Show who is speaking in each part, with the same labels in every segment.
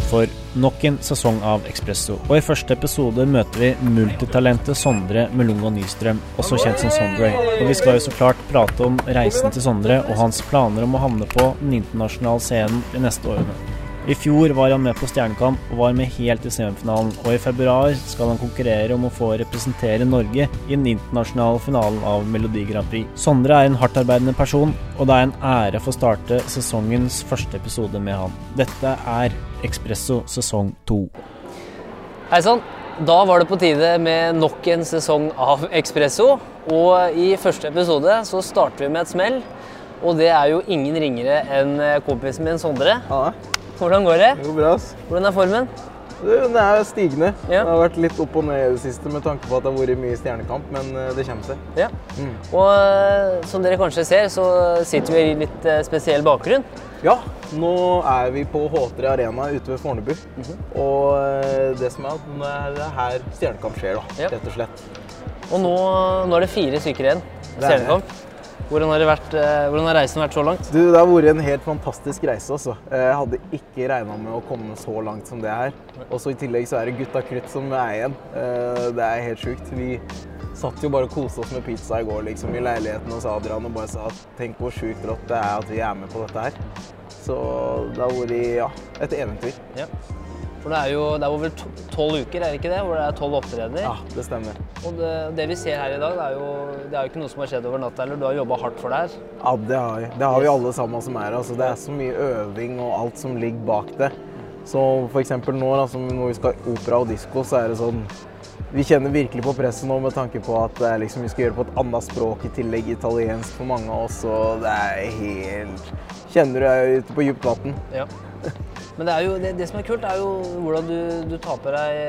Speaker 1: Duket for nok en sesong av Ekspresso. Og i første episode møter vi multitalentet Sondre Melungo Nystrøm, også kjent som Sondre. Og vi skal jo så klart prate om reisen til Sondre og hans planer om å havne på den internasjonale scenen de neste årene. I fjor var han med på Stjernekamp og var med helt i semifinalen, og i februar skal han konkurrere om å få representere Norge i den internasjonale finalen av Melodi Grand Prix. Sondre er en hardtarbeidende person, og det er en ære å få starte sesongens første episode med han. Dette er Ekspresso sesong to.
Speaker 2: Hei sann. Da var det på tide med nok en sesong av Ekspresso. Og i første episode så starter vi med et smell. Og det er jo ingen ringere enn kompisen min Sondre.
Speaker 3: Ja,
Speaker 2: Hvordan går det?
Speaker 3: det går bra. ass.
Speaker 2: Hvordan er formen?
Speaker 3: Det Den er stigende.
Speaker 2: Ja.
Speaker 3: Det har vært litt opp og ned i det siste med tanke på at det har vært mye stjernekamp, men eh, det kommer seg.
Speaker 2: Ja.
Speaker 3: Mm.
Speaker 2: Og eh, som dere kanskje ser, så sitter vi i litt eh, spesiell bakgrunn.
Speaker 3: Ja, nå er vi på H3 Arena ute ved Fornebu.
Speaker 2: Mhm.
Speaker 3: Og eh, det som er at nå er det her stjernekamp skjer, da,
Speaker 2: Ja.
Speaker 3: rett og slett.
Speaker 2: Og nå, nå er det fire stykker igjen.
Speaker 3: Er.
Speaker 2: Stjernekamp. Hvordan har, det vært, eh, hvordan har reisen vært så langt?
Speaker 3: Du, Det har vært en helt fantastisk reise. Også. Jeg hadde ikke regna med å komme så langt som det her. Og så I tillegg så er det gutta krutt som er igjen. Eh, Det er helt sjukt. Vi satt jo bare og koste oss med pizza i går liksom, i leiligheten hos Adrian og bare sa at tenk hvor sjukt rått det er at vi er med på dette her. Så det har vært ja, et eventyr.
Speaker 2: Ja. For det er jo det er over tolv uker, er det ikke det? Hvor det er tolv opptredener.
Speaker 3: Ja, det stemmer.
Speaker 2: Og det, det vi ser her i dag, det er, jo, det er jo ikke noe som har skjedd over natta. Eller du har jobba hardt for det her.
Speaker 3: Ja, det har vi. Det har vi alle sammen som er her. Altså, det er så mye øving og alt som ligger bak det. Så f.eks. nå da, når vi skal opera og disko, så er det sånn Vi kjenner virkelig på presset nå med tanke på at det er liksom, vi skal gjøre på et annet språk, i tillegg italiensk for mange av oss. Og det er helt Kjenner du deg ute på dypt vann.
Speaker 2: Ja. Men det, er jo, det, det som er kult, er jo hvordan du, du, tar på deg,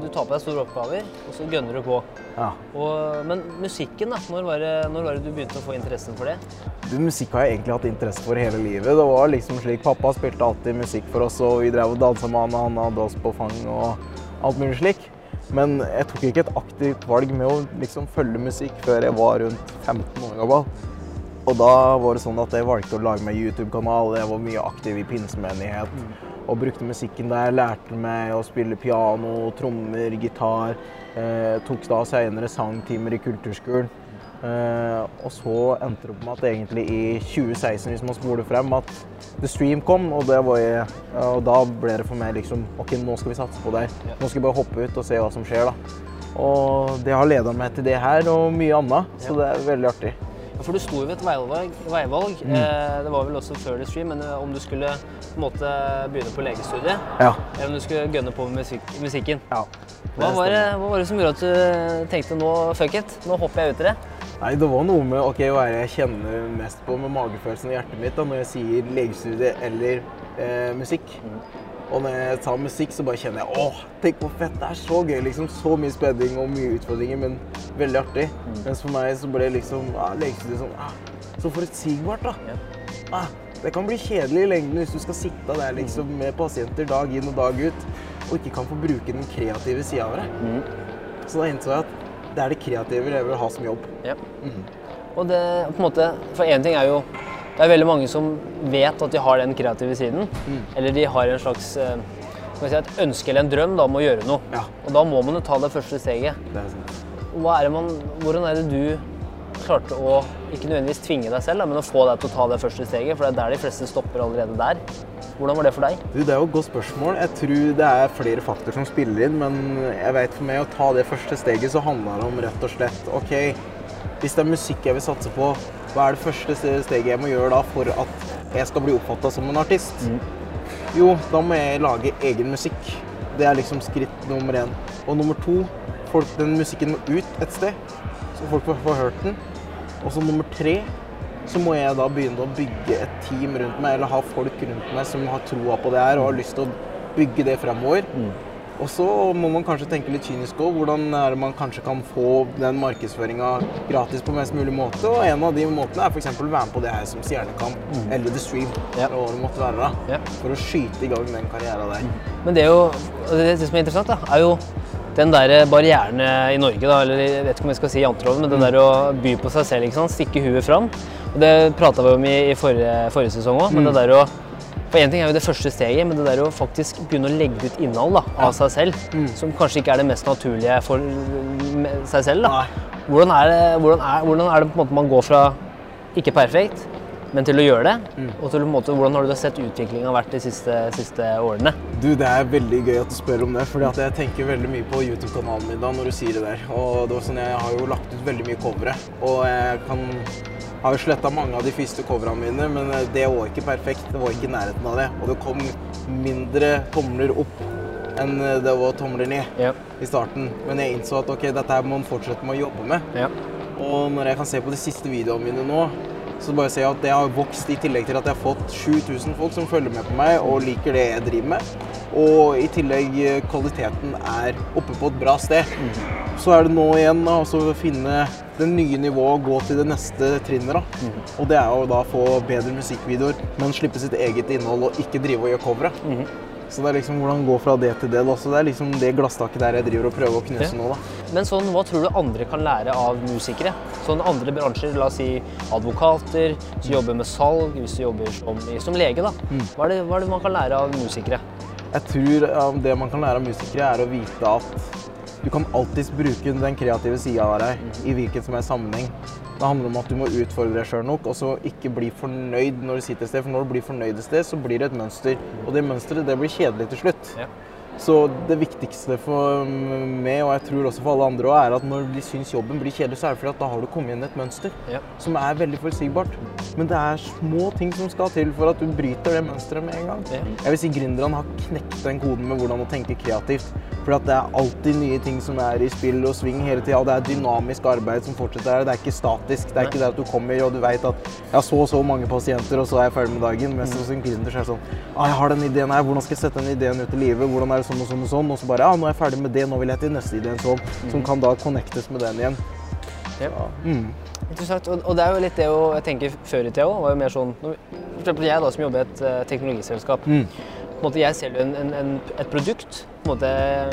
Speaker 2: du tar på deg store oppgaver, og så gønner du på.
Speaker 3: Ja.
Speaker 2: Og, men musikken, da? Når var, det, når var det du begynte å få interessen for det?
Speaker 3: Du, musikk har jeg egentlig hatt interesse for hele livet. Det var liksom slik, Pappa spilte alltid musikk for oss, og vi drev og dansa med han, og han hadde oss på fang og alt mulig slik. Men jeg tok ikke et aktivt valg med å liksom følge musikk før jeg var rundt 15 år gammel. Og da var det sånn at jeg valgte å lage meg YouTube-kanal. Jeg var mye aktiv i pinsemenighet og brukte musikken der. Lærte meg å spille piano, trommer, gitar. Eh, tok da senere sangtimer i kulturskolen. Eh, og så endte det opp med at egentlig i 2016, hvis man spoler frem, at The Stream kom. Og, det var jeg, og da ble det for meg liksom OK, nå skal vi satse på det. her. Nå skal vi bare hoppe ut og se hva som skjer, da. Og det har leda meg til det her og mye annet, så det er veldig artig.
Speaker 2: For du sto jo ved et veivalg. veivalg. Eh, det var vel også før det stream, men eh, om du skulle måte begynne på legestudiet,
Speaker 3: Ja.
Speaker 2: eller om du skulle gønne på med musik musikken.
Speaker 3: ja.
Speaker 2: Hva var, det, hva var det som gjorde at du tenkte nå, fuck it, nå hopper jeg ut i det?
Speaker 3: Nei, det var noe med okay, hva jeg kjenner mest på med magefølelsen i hjertet mitt da, når jeg sier legestudie eller eh, musikk. Og når jeg tar musikk, så bare kjenner jeg åh, tenk hvor fett, det er så gøy. liksom Så mye spenning og mye utfordringer, men veldig artig. Mens for meg så ble liksom ah, lekestudio sånn ah, Så forutsigbart, da. Ah, det kan bli kjedelig i lengden hvis du skal sitte der liksom med pasienter dag inn og dag ut, og ikke kan få bruke den kreative sida av det. Så da innså jeg at det er det kreative jeg vil ha som jobb.
Speaker 2: Ja. Og det, på en måte, for én ting er jo Det er veldig mange som vet at de har den kreative siden. Eller de har en slags eh, si, et ønske eller en drøm da, om å gjøre noe.
Speaker 3: Ja.
Speaker 2: Og da må man jo ta det første steget.
Speaker 3: Det er
Speaker 2: er man, hvordan er det du klarte å ikke nødvendigvis tvinge deg selv, da, men å få deg til å ta det første steget? For det er der de fleste stopper allerede der. Hvordan var det for deg?
Speaker 3: Du, det er jo et godt spørsmål. Jeg tror det er flere faktorer som spiller inn, men jeg vet for meg å ta det første steget, så handler det om rett og slett OK, hvis det er musikk jeg vil satse på, hva er det første steget jeg må gjøre da for at jeg skal bli oppfatta som en artist? Jo, da må jeg lage egen musikk. Det er liksom skritt nummer én. Og nummer to, folk, den musikken må ut et sted, så folk får, hørt den. Og så nummer tre, så må jeg da begynne å bygge et team rundt meg, eller ha folk rundt meg som har troa på det her og har lyst til å bygge det fremover. Og så må man kanskje tenke litt kynisk òg. Hvordan er det man kanskje kan få den markedsføringa gratis på mest mulig måte? Og en av de måtene er f.eks. å være med på det her som Stjernekamp eller The Stream.
Speaker 2: Yep.
Speaker 3: eller det måtte være da,
Speaker 2: yep.
Speaker 3: For å skyte i gang den karrieren der.
Speaker 2: Men det er jo, det, det som er interessant, da, er jo den der barrieren i Norge, da, eller jeg vet ikke om jeg skal si janteloven, men det der å by på seg selv, ikke sant? stikke huet fram. Og det prata vi om i, i forrige, forrige sesong òg, men det der å For én ting er jo det første steget, men det der å faktisk begynne å legge ut innhold da, av seg selv,
Speaker 3: Mm.
Speaker 2: som kanskje ikke er det mest naturlige for seg selv. Da.
Speaker 3: Nei.
Speaker 2: Hvordan, er det, hvordan, er, hvordan er det på en måte man går fra ikke perfekt, men til å gjøre det?
Speaker 3: Mm.
Speaker 2: Og til, på en måte, hvordan har du sett utviklinga vært de siste, siste årene?
Speaker 3: Du, Det er veldig gøy at du spør om det, at jeg tenker veldig mye på YouTube-kanalen min da når du sier det der. Og det var sånn, Jeg har jo lagt ut veldig mye covere, og jeg kan, har jo sletta mange av de første coverne mine, men eh, det var ikke perfekt. Det var ikke i nærheten av det. Og det kom mindre tomler opp enn eh, det var tomler ned
Speaker 2: Ja.
Speaker 3: i starten. Men jeg innså at ok, dette må man fortsette med å jobbe med.
Speaker 2: Ja.
Speaker 3: Og når jeg kan se på de siste videoene mine nå, så bare ser jeg at det har vokst i tillegg til at jeg har fått 7000 folk som følger med på meg og liker det jeg driver med. Og i tillegg eh, kvaliteten er oppe på et bra sted. Så er det nå igjen å finne det nye nivået gå til det neste trinnet. da. Og det er jo da få bedre musikkvideoer, men slippe sitt eget innhold og ikke drive og gjøre covere. Så det er liksom hvordan gå fra det til det. da. Så det er liksom det glasstaket der jeg driver og prøver å knuse nå, da.
Speaker 2: Men sånn, hva tror du andre kan lære av musikere? Sånn andre bransjer, la oss si advokater, hvis du jobber med salg, hvis du jobber som, som lege. da. Hva er, det, hva er det man kan lære av musikere?
Speaker 3: Jeg tror det man kan lære av musikere, er å vite at du kan alltids bruke den kreative sida av deg i hvilken som helst sammenheng. Det handler om at du må utfordre deg sjøl nok, og så ikke bli fornøyd når du sitter et sted. For når du blir fornøyd et sted, så blir det et mønster. Og det mønsteret det blir kjedelig til slutt.
Speaker 2: Ja.
Speaker 3: Så det viktigste for meg, og jeg tror også for alle andre, også, er at når de syns jobben blir kjedelig, så er det fordi at da har du kommet inn i et mønster
Speaker 2: Ja.
Speaker 3: som er veldig forutsigbart. Men det er små ting som skal til for at du bryter det mønsteret med en gang.
Speaker 2: Ja.
Speaker 3: Jeg vil si gründerne har knekt den koden med hvordan å tenke kreativt. For at det er alltid nye ting som er i spill og sving hele tida. Og det er dynamisk arbeid som fortsetter her. Det er ikke statisk. Det er ikke det at du kommer og du vet at jeg har så og så mange pasienter, og så er jeg ferdig med dagen. Mens hos en gründer så er det sånn ah, jeg har den ideen her, hvordan skal jeg sette den ideen ut i livet? Hvordan er det sånn og sånn og sånn? Og så bare ja, nå er jeg ferdig med det, nå vil jeg til neste ideen sånn. Som kan da connectes med den igjen.
Speaker 2: Ja.
Speaker 3: Mm.
Speaker 2: Interessant. Og, og det er jo litt det å jeg tenker før i tida òg, var jo mer sånn For eksempel jeg da som jobber i et uh, teknologiselskap.
Speaker 3: Mm.
Speaker 2: På en måte, jeg selger en, en, en, et produkt. På en måte,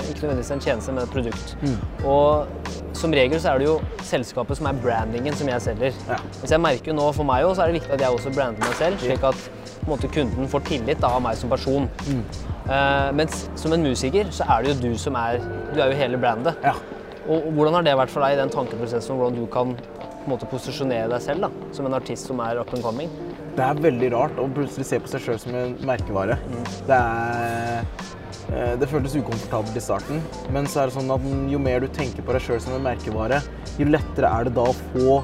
Speaker 2: ikke nødvendigvis en tjeneste, men et produkt.
Speaker 3: Mm.
Speaker 2: Og som regel så er det jo selskapet som er brandingen som jeg selger.
Speaker 3: Ja.
Speaker 2: Hvis jeg merker jo nå for meg også, så er det viktig at jeg også brander meg selv, slik at måte, kunden får tillit da, av meg som person.
Speaker 3: Mm.
Speaker 2: Uh, mens som en musiker så er det jo du som er Du er jo hele brandet.
Speaker 3: Ja.
Speaker 2: Og, og hvordan har det vært for deg i den tankeprosessen om hvordan du kan måte, posisjonere deg selv da, som en artist som er up and coming?
Speaker 3: Det er veldig rart å plutselig se på seg sjøl som en merkevare. Det er eh, Det føltes ukomfortabelt i starten, men så er det sånn at jo mer du tenker på deg sjøl som en merkevare, jo lettere er det da å få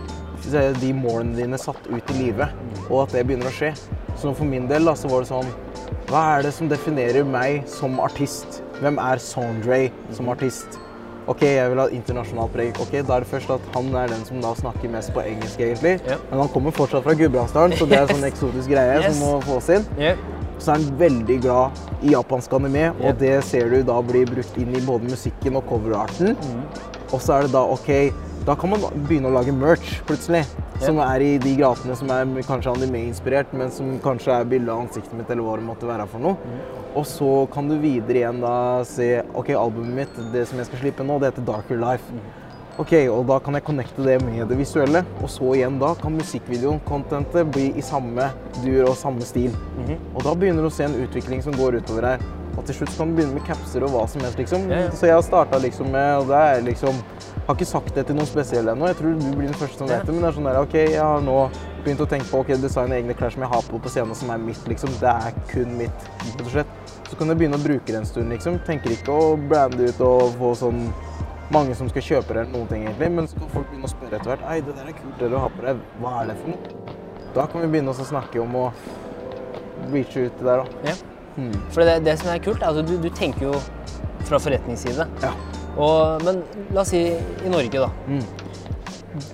Speaker 3: de målene dine satt ut i livet, og at det begynner å skje. Så for min del da, så var det sånn Hva er det som definerer meg som artist? Hvem er Sondre som artist? Ok, jeg vil ha internasjonalt preg. Ok, Da er det først at han er den som da snakker mest på engelsk, egentlig.
Speaker 2: Ja.
Speaker 3: Men han kommer fortsatt fra Gudbrandsdalen, så det er en sånn eksotisk greie
Speaker 2: Yes.
Speaker 3: som må fås inn.
Speaker 2: Ja.
Speaker 3: Så er han veldig glad i japansk anime, og det ser du da blir brukt inn i både musikken og coverarten.
Speaker 2: Mm.
Speaker 3: Og så er det da OK, da kan man begynne å lage merch plutselig. Som er i de gatene som er kanskje anime-inspirert, men som kanskje er bilde av ansiktet mitt eller hva det måtte være for noe.
Speaker 2: Mm.
Speaker 3: Og så kan du videre igjen da se OK, albumet mitt, det som jeg skal slippe nå, det heter Darker Life.
Speaker 2: Mm.
Speaker 3: Ok, og da kan jeg connecte det med det visuelle, og så igjen da kan musikkvideoen, contentet, bli i samme dur og samme stil.
Speaker 2: Mhm.
Speaker 3: Og da begynner du å se en utvikling som går utover her. Og til slutt kan du begynne med capser og hva som helst, liksom.
Speaker 2: Ja, ja.
Speaker 3: Så jeg har starta liksom med, og det er liksom Har ikke sagt det til noen spesielle ennå, jeg tror du blir den første som vet det, men det er sånn der, OK, jeg har nå begynt å tenke på ok, designe egne klær som jeg har på på scenen som er mitt, liksom. Det er kun mitt, rett og slett. Så kan jeg begynne å bruke det en stund, liksom. Tenker ikke å brande ut og få sånn mange som skal kjøpe det eller noen ting, egentlig. Men så kan folk begynne å spørre etter hvert. Ei, det der er kult, det du har på deg. Hva er det for noe? Da kan vi begynne å snakke om å reache ut det der, da.
Speaker 2: Ja. For det, det som er kult, er at du, du tenker jo fra forretningsside.
Speaker 3: Ja.
Speaker 2: Og, men la oss si i Norge, da.
Speaker 3: Mm.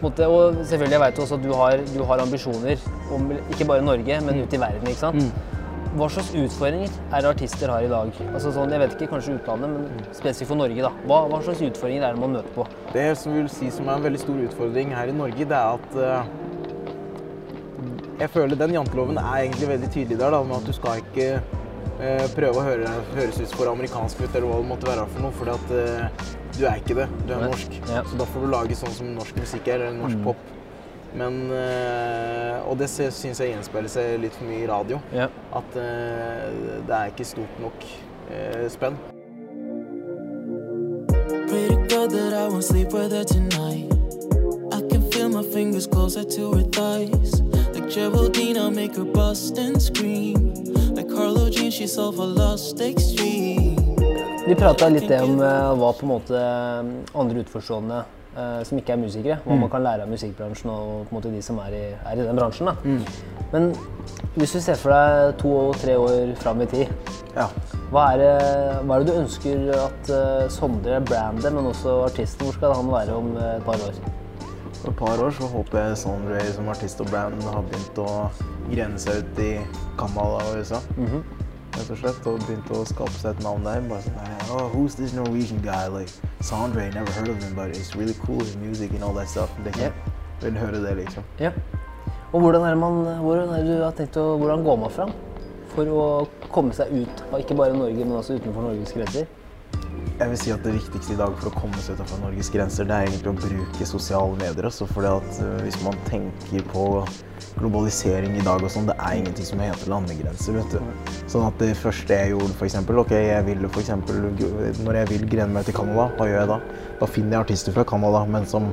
Speaker 2: Måte, og selvfølgelig jeg vet også at du har, du har ambisjoner om ikke bare Norge, men ut i verden. ikke sant?
Speaker 3: Mm.
Speaker 2: Hva slags utfordringer er det artister har i dag? Altså sånn, jeg vet ikke, Kanskje utlandet, men spesifikt for Norge. da. Hva, hva slags utfordringer er det man møter på?
Speaker 3: Det som vil si som er en veldig stor utfordring her i Norge, det er at uh, Jeg føler den janteloven er egentlig veldig tydelig der, da, med at du skal ikke prøve å høre, høres ut for amerikansk ut, eller hva det måtte være for noe, fordi at eh, du er ikke det. Du er norsk.
Speaker 2: Ja.
Speaker 3: Så da får du lage sånn som norsk musikk er, eller norsk
Speaker 2: Mm.
Speaker 3: pop. Men uh, Og det syns jeg gjenspeiler seg litt for mye i radio.
Speaker 2: Ja.
Speaker 3: At uh, det er ikke stort nok eh, spenn.
Speaker 4: Pray to God that I won't sleep with tonight. I can feel my fingers closer to her thighs. Like Geraldine, I'll make her bust and scream.
Speaker 2: Vi prata litt om eh, hva på en måte eh, andre utenforstående eh, som ikke er musikere, hva man kan lære av musikkbransjen og på en måte de som er i, er i den bransjen. da. Men hvis du ser for deg to-tre år fram i tid,
Speaker 3: Ja.
Speaker 2: hva er, det, hva er det du ønsker at Sondre, brandet, men også artisten, hvor skal han være om et par år?
Speaker 3: Et par år så håper jeg Sondre som artist og brand har begynt å grene seg ut i Canada og USA. Rett og slett, og begynt å skape seg et navn der. Bare sånn oh, who's this Norwegian guy? Like, Sondre, never heard of him, but it's really cool, his music and all that stuff. Det kan, vil høre det, liksom.
Speaker 2: Ja. Og hvordan er det man, hvordan er du har tenkt å, hvordan går man fram for å komme seg ut av ikke bare Norge, men også utenfor Norges grenser?
Speaker 3: Jeg vil si at det viktigste i dag for å komme seg utenfor Norges grenser, det er egentlig å bruke sosiale medier. Altså, fordi at øh, hvis man tenker på globalisering i dag og sånn, det er ingenting som heter landegrenser, vet du. Sånn at det første jeg gjorde, for eksempel, ok, jeg ville for eksempel, når jeg vil grene meg til Canada, hva gjør jeg da? Da finner jeg artister fra Canada, men som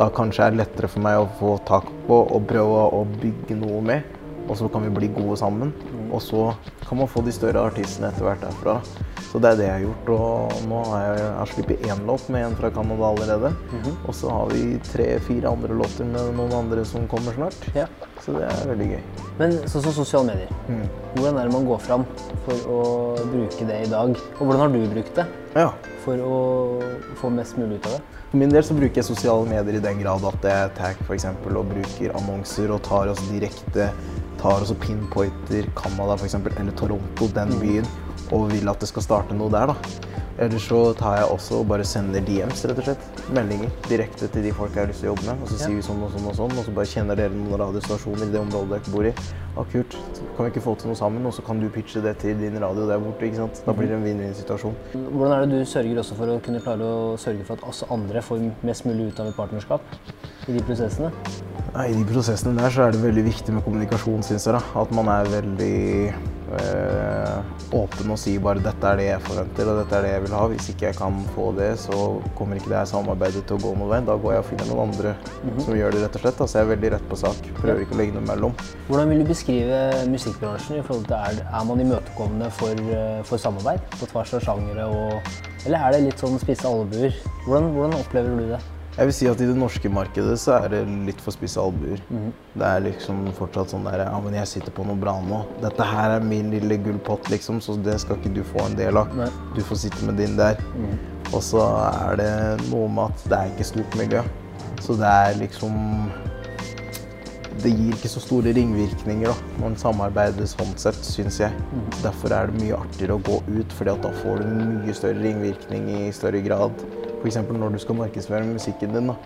Speaker 3: da kanskje er lettere for meg å få tak på og prøve å bygge noe med. Og så kan vi bli gode sammen. Og så kan man få de større artistene etter hvert derfra. Så det er det jeg har gjort. Og nå har jeg, jeg sluppet én låt med en fra Canada allerede. Og så har vi tre-fire andre låter med noen andre som kommer snart.
Speaker 2: Ja.
Speaker 3: Så det er veldig gøy.
Speaker 2: Men sånn som sosiale medier. Hvordan er det man går fram for å bruke det i dag? Og hvordan har du brukt det
Speaker 3: Ja.
Speaker 2: for å få mest mulig ut av det?
Speaker 3: For min del så bruker jeg sosiale medier i den grad at jeg tag for eksempel, og bruker annonser og tar oss direkte tar også pinpointer Canada for eksempel, eller Toronto, den byen, og vil at det skal starte noe der. da. Eller så tar jeg også og bare sender DMs, rett og slett. Meldinger direkte til de folk jeg har lyst til å jobbe med. Og så sier vi sånn og sånn og sånn, og så bare kjenner dere noen radiostasjoner i det området dere bor i. Ja, kult. Kan vi ikke få til noe sammen? Og så kan du pitche det til din radio der borte. ikke sant? Da blir det en vinn-vinn-situasjon.
Speaker 2: Hvordan er det du sørger også for å kunne klare å sørge for at oss andre får mest mulig ut av et partnerskap i de prosessene?
Speaker 3: Nei, I de prosessene der så er det veldig viktig med kommunikasjon, syns jeg. da. At man er veldig øh, åpen og sier bare 'dette er det jeg forventer, og dette er det jeg vil ha'. Hvis ikke jeg kan få det, så kommer ikke det her samarbeidet til å gå noen vei. Da går jeg og finner noen andre som gjør det, rett og slett. Altså, jeg er veldig rett på sak. Prøver ikke å legge noe mellom.
Speaker 2: Hvordan vil du beskrive musikkbransjen i forhold til er, er man imøtekommende for, eh, for samarbeid på tvers av sjangere og Eller er det litt sånn spisse albuer? Hvordan, hvordan opplever du det?
Speaker 3: Jeg vil si at i det norske markedet så er det litt for spisse albuer. Det er liksom fortsatt sånn der Ja, men jeg sitter på noe bra nå. Dette her er min lille gullpott, liksom, så det skal ikke du få en del av.
Speaker 2: Nei.
Speaker 3: Du får sitte med din der. Og så er det noe med at det er ikke stort miljø. Så det er liksom Det gir ikke så store ringvirkninger da, når man samarbeider sånn sett, syns jeg. Derfor er det mye artigere å gå ut, fordi da får du mye større ringvirkning i større grad. F.eks. når du skal markedsføre musikken din. da.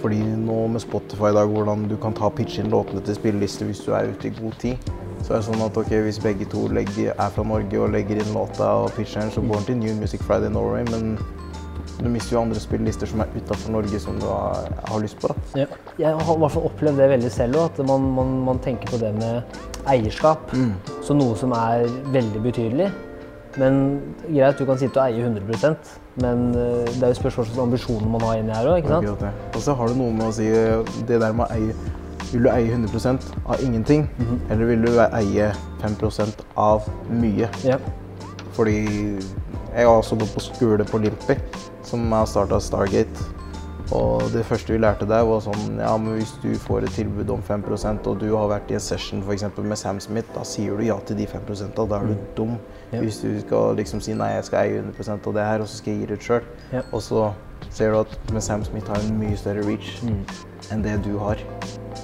Speaker 3: Fordi nå med Spotify i dag, hvordan du kan ta pitche inn låtene til spillelister hvis du er ute i god tid. Så er det sånn at ok, hvis begge to legger, er fra Norge og legger inn låta og pitcher den, så går den til New Music Friday Norway, men du mister jo andre spillelister som er utafor Norge som du har, har lyst på. da.
Speaker 2: Ja. Jeg har i hvert fall opplevd det veldig selv òg, at man, man, man tenker på det med eierskap som noe som er veldig betydelig. Men greit, du kan sitte og eie 100% men eh, det er jo spørsmål om ambisjonen man har inni her òg.
Speaker 3: Og så har det noe med å si det der med å eie Vil du eie 100% av ingenting, eller vil du eie 5% av mye?
Speaker 2: Ja.
Speaker 3: Fordi jeg har også gått på skole på Limpi, som har starta Stargate. Og det første vi lærte der, var sånn Ja, men hvis du får et tilbud om 5% og du har vært i en session for eksempel med Sam Smith, da sier du ja til de 5% Da er du dum.
Speaker 2: Yep.
Speaker 3: Hvis du skal liksom si nei, jeg skal eie 100% av det her, og så skal jeg gi det ut sjøl.
Speaker 2: Yep.
Speaker 3: Og så ser du at med Sam Smith har en mye større reach enn det du har.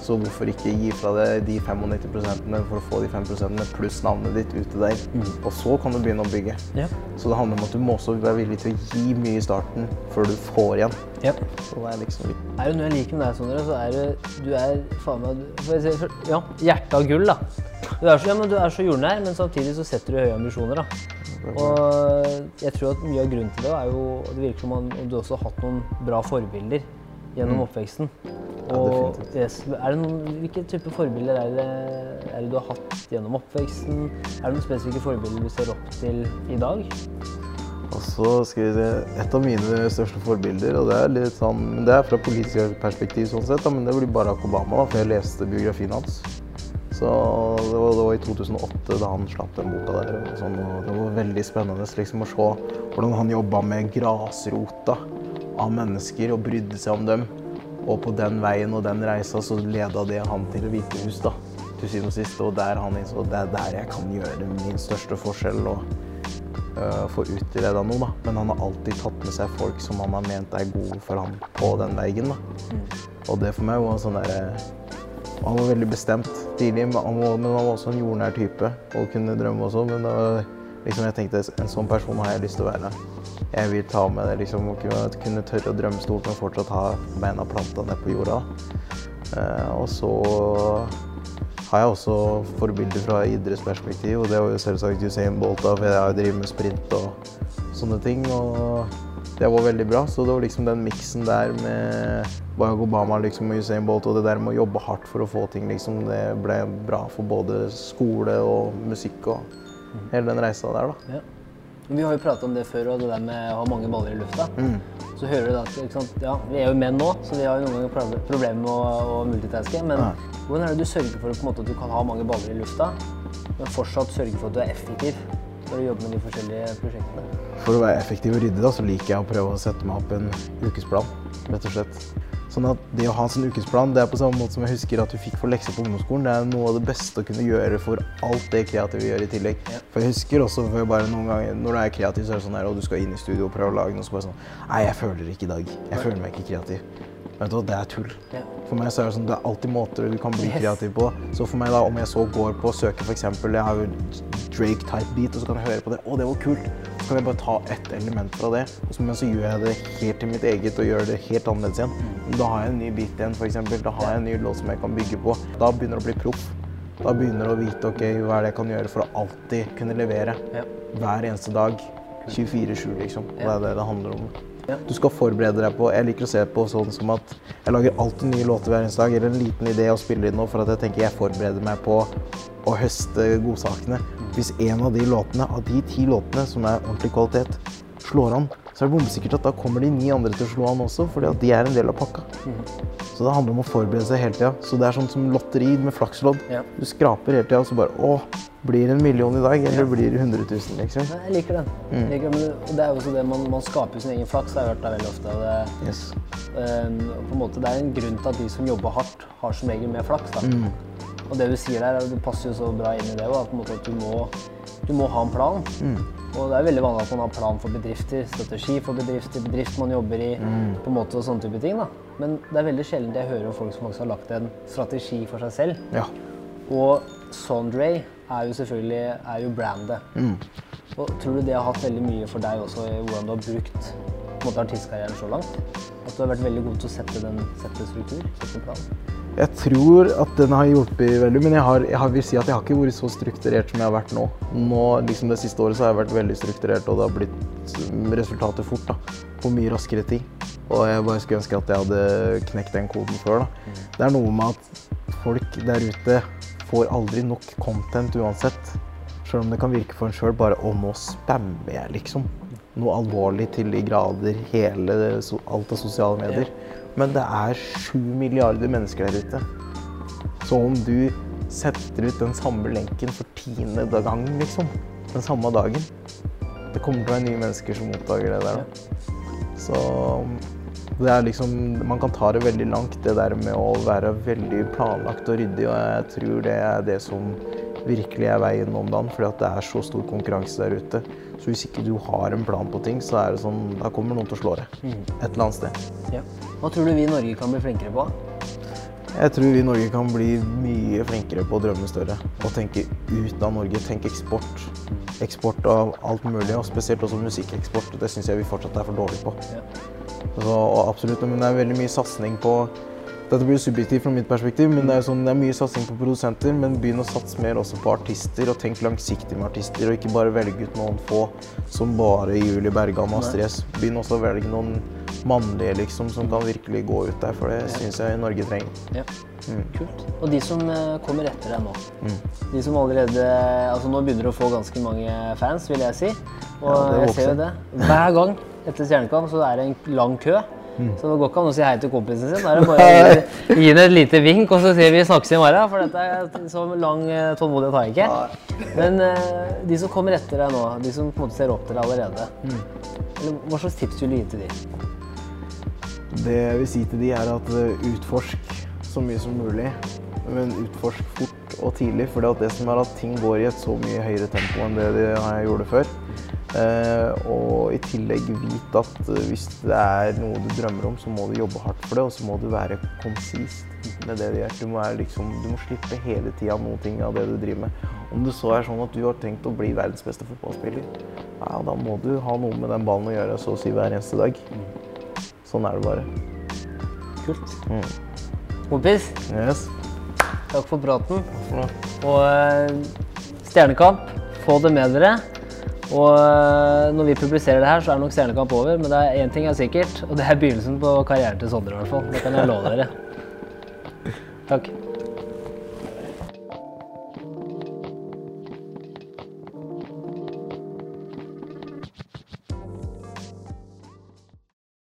Speaker 3: Så hvorfor ikke gi fra deg de 95% for å få de 5% pluss navnet ditt ute der. Og så kan du begynne å bygge.
Speaker 2: Ja.
Speaker 3: Så det handler om at du må også være villig til å gi mye i starten før du får igjen.
Speaker 2: ja.
Speaker 3: Så det er liksom
Speaker 2: Er det noe jeg liker med deg, Sondre, så er det Du er faen meg for, si, Ja, hjertet av gull, da. Du er, så, ja, men du er så jordnær, men samtidig så setter du høye ambisjoner, da. Og jeg tror at mye av grunnen til det er jo Det virker som om du også har hatt noen bra forbilder gjennom oppveksten. Og
Speaker 3: ja,
Speaker 2: yes, det noen, hvilke type forbilder er det, er det du har hatt gjennom oppveksten? Er det noen spesifikke forbilder du ser opp til i dag?
Speaker 3: Se, Et av mine største forbilder, og det er litt sånn, det er fra politisk perspektiv, sånn sett, men det blir Barack Obama, da, for jeg leste biografien hans. Så det var, det var i 2008 da han slapp den boka der. Og sånn, og det var veldig spennende liksom, å se hvordan han jobba med grasrota av mennesker og brydde seg om dem. Og på den veien og den reisa så leda det han til Det hvite hus, da, til syvende og sist. Og der han innså det er der jeg kan gjøre min største forskjell. og uh, få utreda noe, da. Men han har alltid tatt med seg folk som han har ment er gode for ham på den veien. da. Og det for meg var sånn derre Han var veldig bestemt tidlig, men han var, men han var også en jordnær type og kunne drømme også. Men var, liksom, jeg tenkte en sånn person har jeg lyst til å være. Jeg vil ta med det liksom, å kunne, kunne tørre å drømme stort, men fortsatt ha beina planta ned på jorda. Eh, og så har jeg også forbilder fra idrettsperspektiv, og det var jo selvsagt Usain Bolt, da, for jeg har jo drevet med sprint og sånne ting. og det var veldig bra, så det var liksom den miksen der med Barack Obama liksom, og Usain Bolt og det der med å jobbe hardt for å få ting, liksom, det ble bra for både skole og musikk og hele den reisa der, da.
Speaker 2: Ja. Vi har jo pratet om det før, og det der med å ha mange baller i lufta. Så hører du da at ikke sant? Ja, Vi er jo menn nå, så vi har jo noen ganger problemer med å, å multitaske. Men
Speaker 3: Ja.
Speaker 2: hvordan er det du sørger for måte, at du kan ha mange baller i lufta, men fortsatt sørge for at du er effektiv når du jobber med de forskjellige prosjektene?
Speaker 3: For å være effektiv og ryddig, da, så liker jeg å prøve å sette meg opp en ukesplan, rett og slett. Sånn at det å ha en sånn ukesplan, det er på samme måte som jeg husker at du fikk for lekser på ungdomsskolen. Det er noe av det beste å kunne gjøre for alt det kreative vi gjør i tillegg. For jeg husker også for bare noen ganger, når du er kreativ, så er det sånn her, og du skal inn i studio og prøve å lage noe, så bare sånn, nei, jeg føler ikke i dag. Jeg føler meg ikke kreativ. Vet du hva, det er tull.
Speaker 2: Ja.
Speaker 3: For meg så er det sånn, det er alltid måter du kan bli
Speaker 2: Yes.
Speaker 3: kreativ på. Så for meg da, om jeg så går på å søke eksempel, jeg har jo Drake-type beat, og så kan jeg høre på det, å, det var kult. Så kan jeg bare ta ett element fra det, og så, men så gjør jeg det helt til mitt eget, og gjør det helt annerledes igjen. Da har jeg en ny beat igjen, eksempel. Da har jeg en ny låt som jeg kan bygge på. Da begynner det å bli proff. Da begynner du å vite, ok, hva er det jeg kan gjøre for å alltid kunne levere.
Speaker 2: Ja.
Speaker 3: Hver eneste dag. 24-7, liksom. Og det er det det handler om. Du skal forberede deg på Jeg liker å se på sånn som at jeg lager alltid nye låter hver eneste dag, eller en liten idé å spille inn nå, for at jeg tenker jeg forbereder meg på å høste godsakene. Hvis en av de låtene, av de ti låtene som er ordentlig kvalitet, slår an, så er det bombesikkert at da kommer de ni andre til å slå an også, fordi at de er en del av pakka. Så det handler om å forberede seg hele tida. Så det er sånn som lotteri med flakslodd. Du skraper hele tida, og så bare Å, blir det en million i dag, eller blir det 100 000, liksom?
Speaker 2: Jeg liker den. Jeg liker den. det- Det er jo også det man, man skaper sin egen flaks, det har jeg hørt deg veldig ofte. Det,
Speaker 3: Yes.
Speaker 2: um, på en måte, det er en grunn til at de som jobber hardt, har som regel mer flaks. Da. Mm. Og det du sier der, det passer jo så bra inn i det òg, at, du, må, du må ha en plan. Mm. Og det er veldig vanlig at man har plan for bedrifter, strategi for bedrifter, bedrift man jobber i, på en måte og sånne type ting. da. Men det er veldig sjelden jeg hører om folk som faktisk har lagt en strategi for seg selv.
Speaker 3: Ja.
Speaker 2: Og Sondre er jo selvfølgelig er jo brandet. Og tror du det har hatt veldig mye for deg også i hvordan du har brukt måte, artistkarrieren så langt? At du har vært veldig god til å sette, den, sette struktur, sette plan?
Speaker 3: Jeg tror at den har hjulpet veldig, men jeg, har, jeg vil si at jeg har ikke vært så strukturert som jeg har vært nå. Nå, liksom Det siste året så har jeg vært veldig strukturert, og det har blitt mm, resultater fort. da, På mye raskere tid. Og jeg bare skulle ønske at jeg hadde knekt den koden før. da. Det er noe med at folk der ute får aldri nok content uansett. Selv om det kan virke for en sjøl bare Å, nå spammer jeg, liksom. Noe alvorlig til de grader hele alt av sosiale medier. Men det er sju milliarder mennesker der ute. Så om du setter ut den samme lenken for tiende gang, liksom, den samme dagen Det kommer til å være nye mennesker som oppdager det der. Så det er liksom Man kan ta det veldig langt, det der med å være veldig planlagt og ryddig, og jeg tror det er det som virkelig er veien om dagen, fordi at det er så stor konkurranse der ute. Så hvis ikke du har en plan på ting, så er det sånn Da kommer noen til å slå deg. Et eller annet sted.
Speaker 2: Ja. Hva tror du vi i Norge kan bli flinkere på?
Speaker 3: Jeg tror vi i Norge kan bli mye flinkere på å drømme større og tenke ut av Norge. Tenke eksport. Eksport av alt mulig, og spesielt også musikkeksport. Det syns jeg vi fortsatt er for dårlige på.
Speaker 2: Ja.
Speaker 3: Så, og absolutt, men det er veldig mye satsing på Dette blir subjektivt fra mitt perspektiv, men det er, sånn, det er mye satsing på produsenter. Men begynn å satse mer også på artister, og tenk langsiktig med artister. Og ikke bare velge ut noen få som bare Julie Bergan og Astrid S. Begynn også å velge noen mannlige, liksom, som kan virkelig gå ut der. For det syns jeg Norge trenger.
Speaker 2: Ja.
Speaker 3: Mm.
Speaker 2: Kult. Og de som eh, kommer etter deg nå.
Speaker 3: Mm.
Speaker 2: De som allerede Altså nå begynner du å få ganske mange fans, vil jeg si. Og
Speaker 3: Ja,
Speaker 2: jeg ser jo det. Hver gang etter Stjernekamp så er det en lang kø.
Speaker 3: Mm.
Speaker 2: Så det går ikke an å si hei til kompisen sin. Da er det bare å gi- ham et lite vink, og så sier vi snakkes i morgen. For dette er så lang eh, tålmodighet har jeg ikke. Men uh, de som kommer etter deg nå, de som på en måte ser opp til deg allerede,
Speaker 3: Mm.
Speaker 2: hva slags tips vil du gi til de?
Speaker 3: Det jeg vil si til de, er at eh, utforsk så mye som mulig. Men utforsk fort og tidlig, for det, det som er at ting går i et så mye høyere tempo enn det de gjorde før. Eh, og i tillegg vit at eh, hvis det er noe du drømmer om, så må du jobbe hardt for det, og så må du være konsist med det du gjør. Du må, liksom, du må slippe hele tida noen ting av det du driver med. Om det så er sånn at du har tenkt å bli verdens beste fotballspiller, ja, da må du ha noe med den ballen å gjøre så å si hver eneste dag. Sånn er det bare.
Speaker 2: Kult.
Speaker 3: Mm.
Speaker 2: Kompis,
Speaker 3: Yes.
Speaker 2: takk for praten. Og uh, Stjernekamp, få det med dere. Og eh, når vi publiserer det her, så er nok Stjernekamp over. Men det er én ting er sikkert, og det er begynnelsen på karrieren til Sondre, i hvert fall. Det kan jeg love dere. Takk.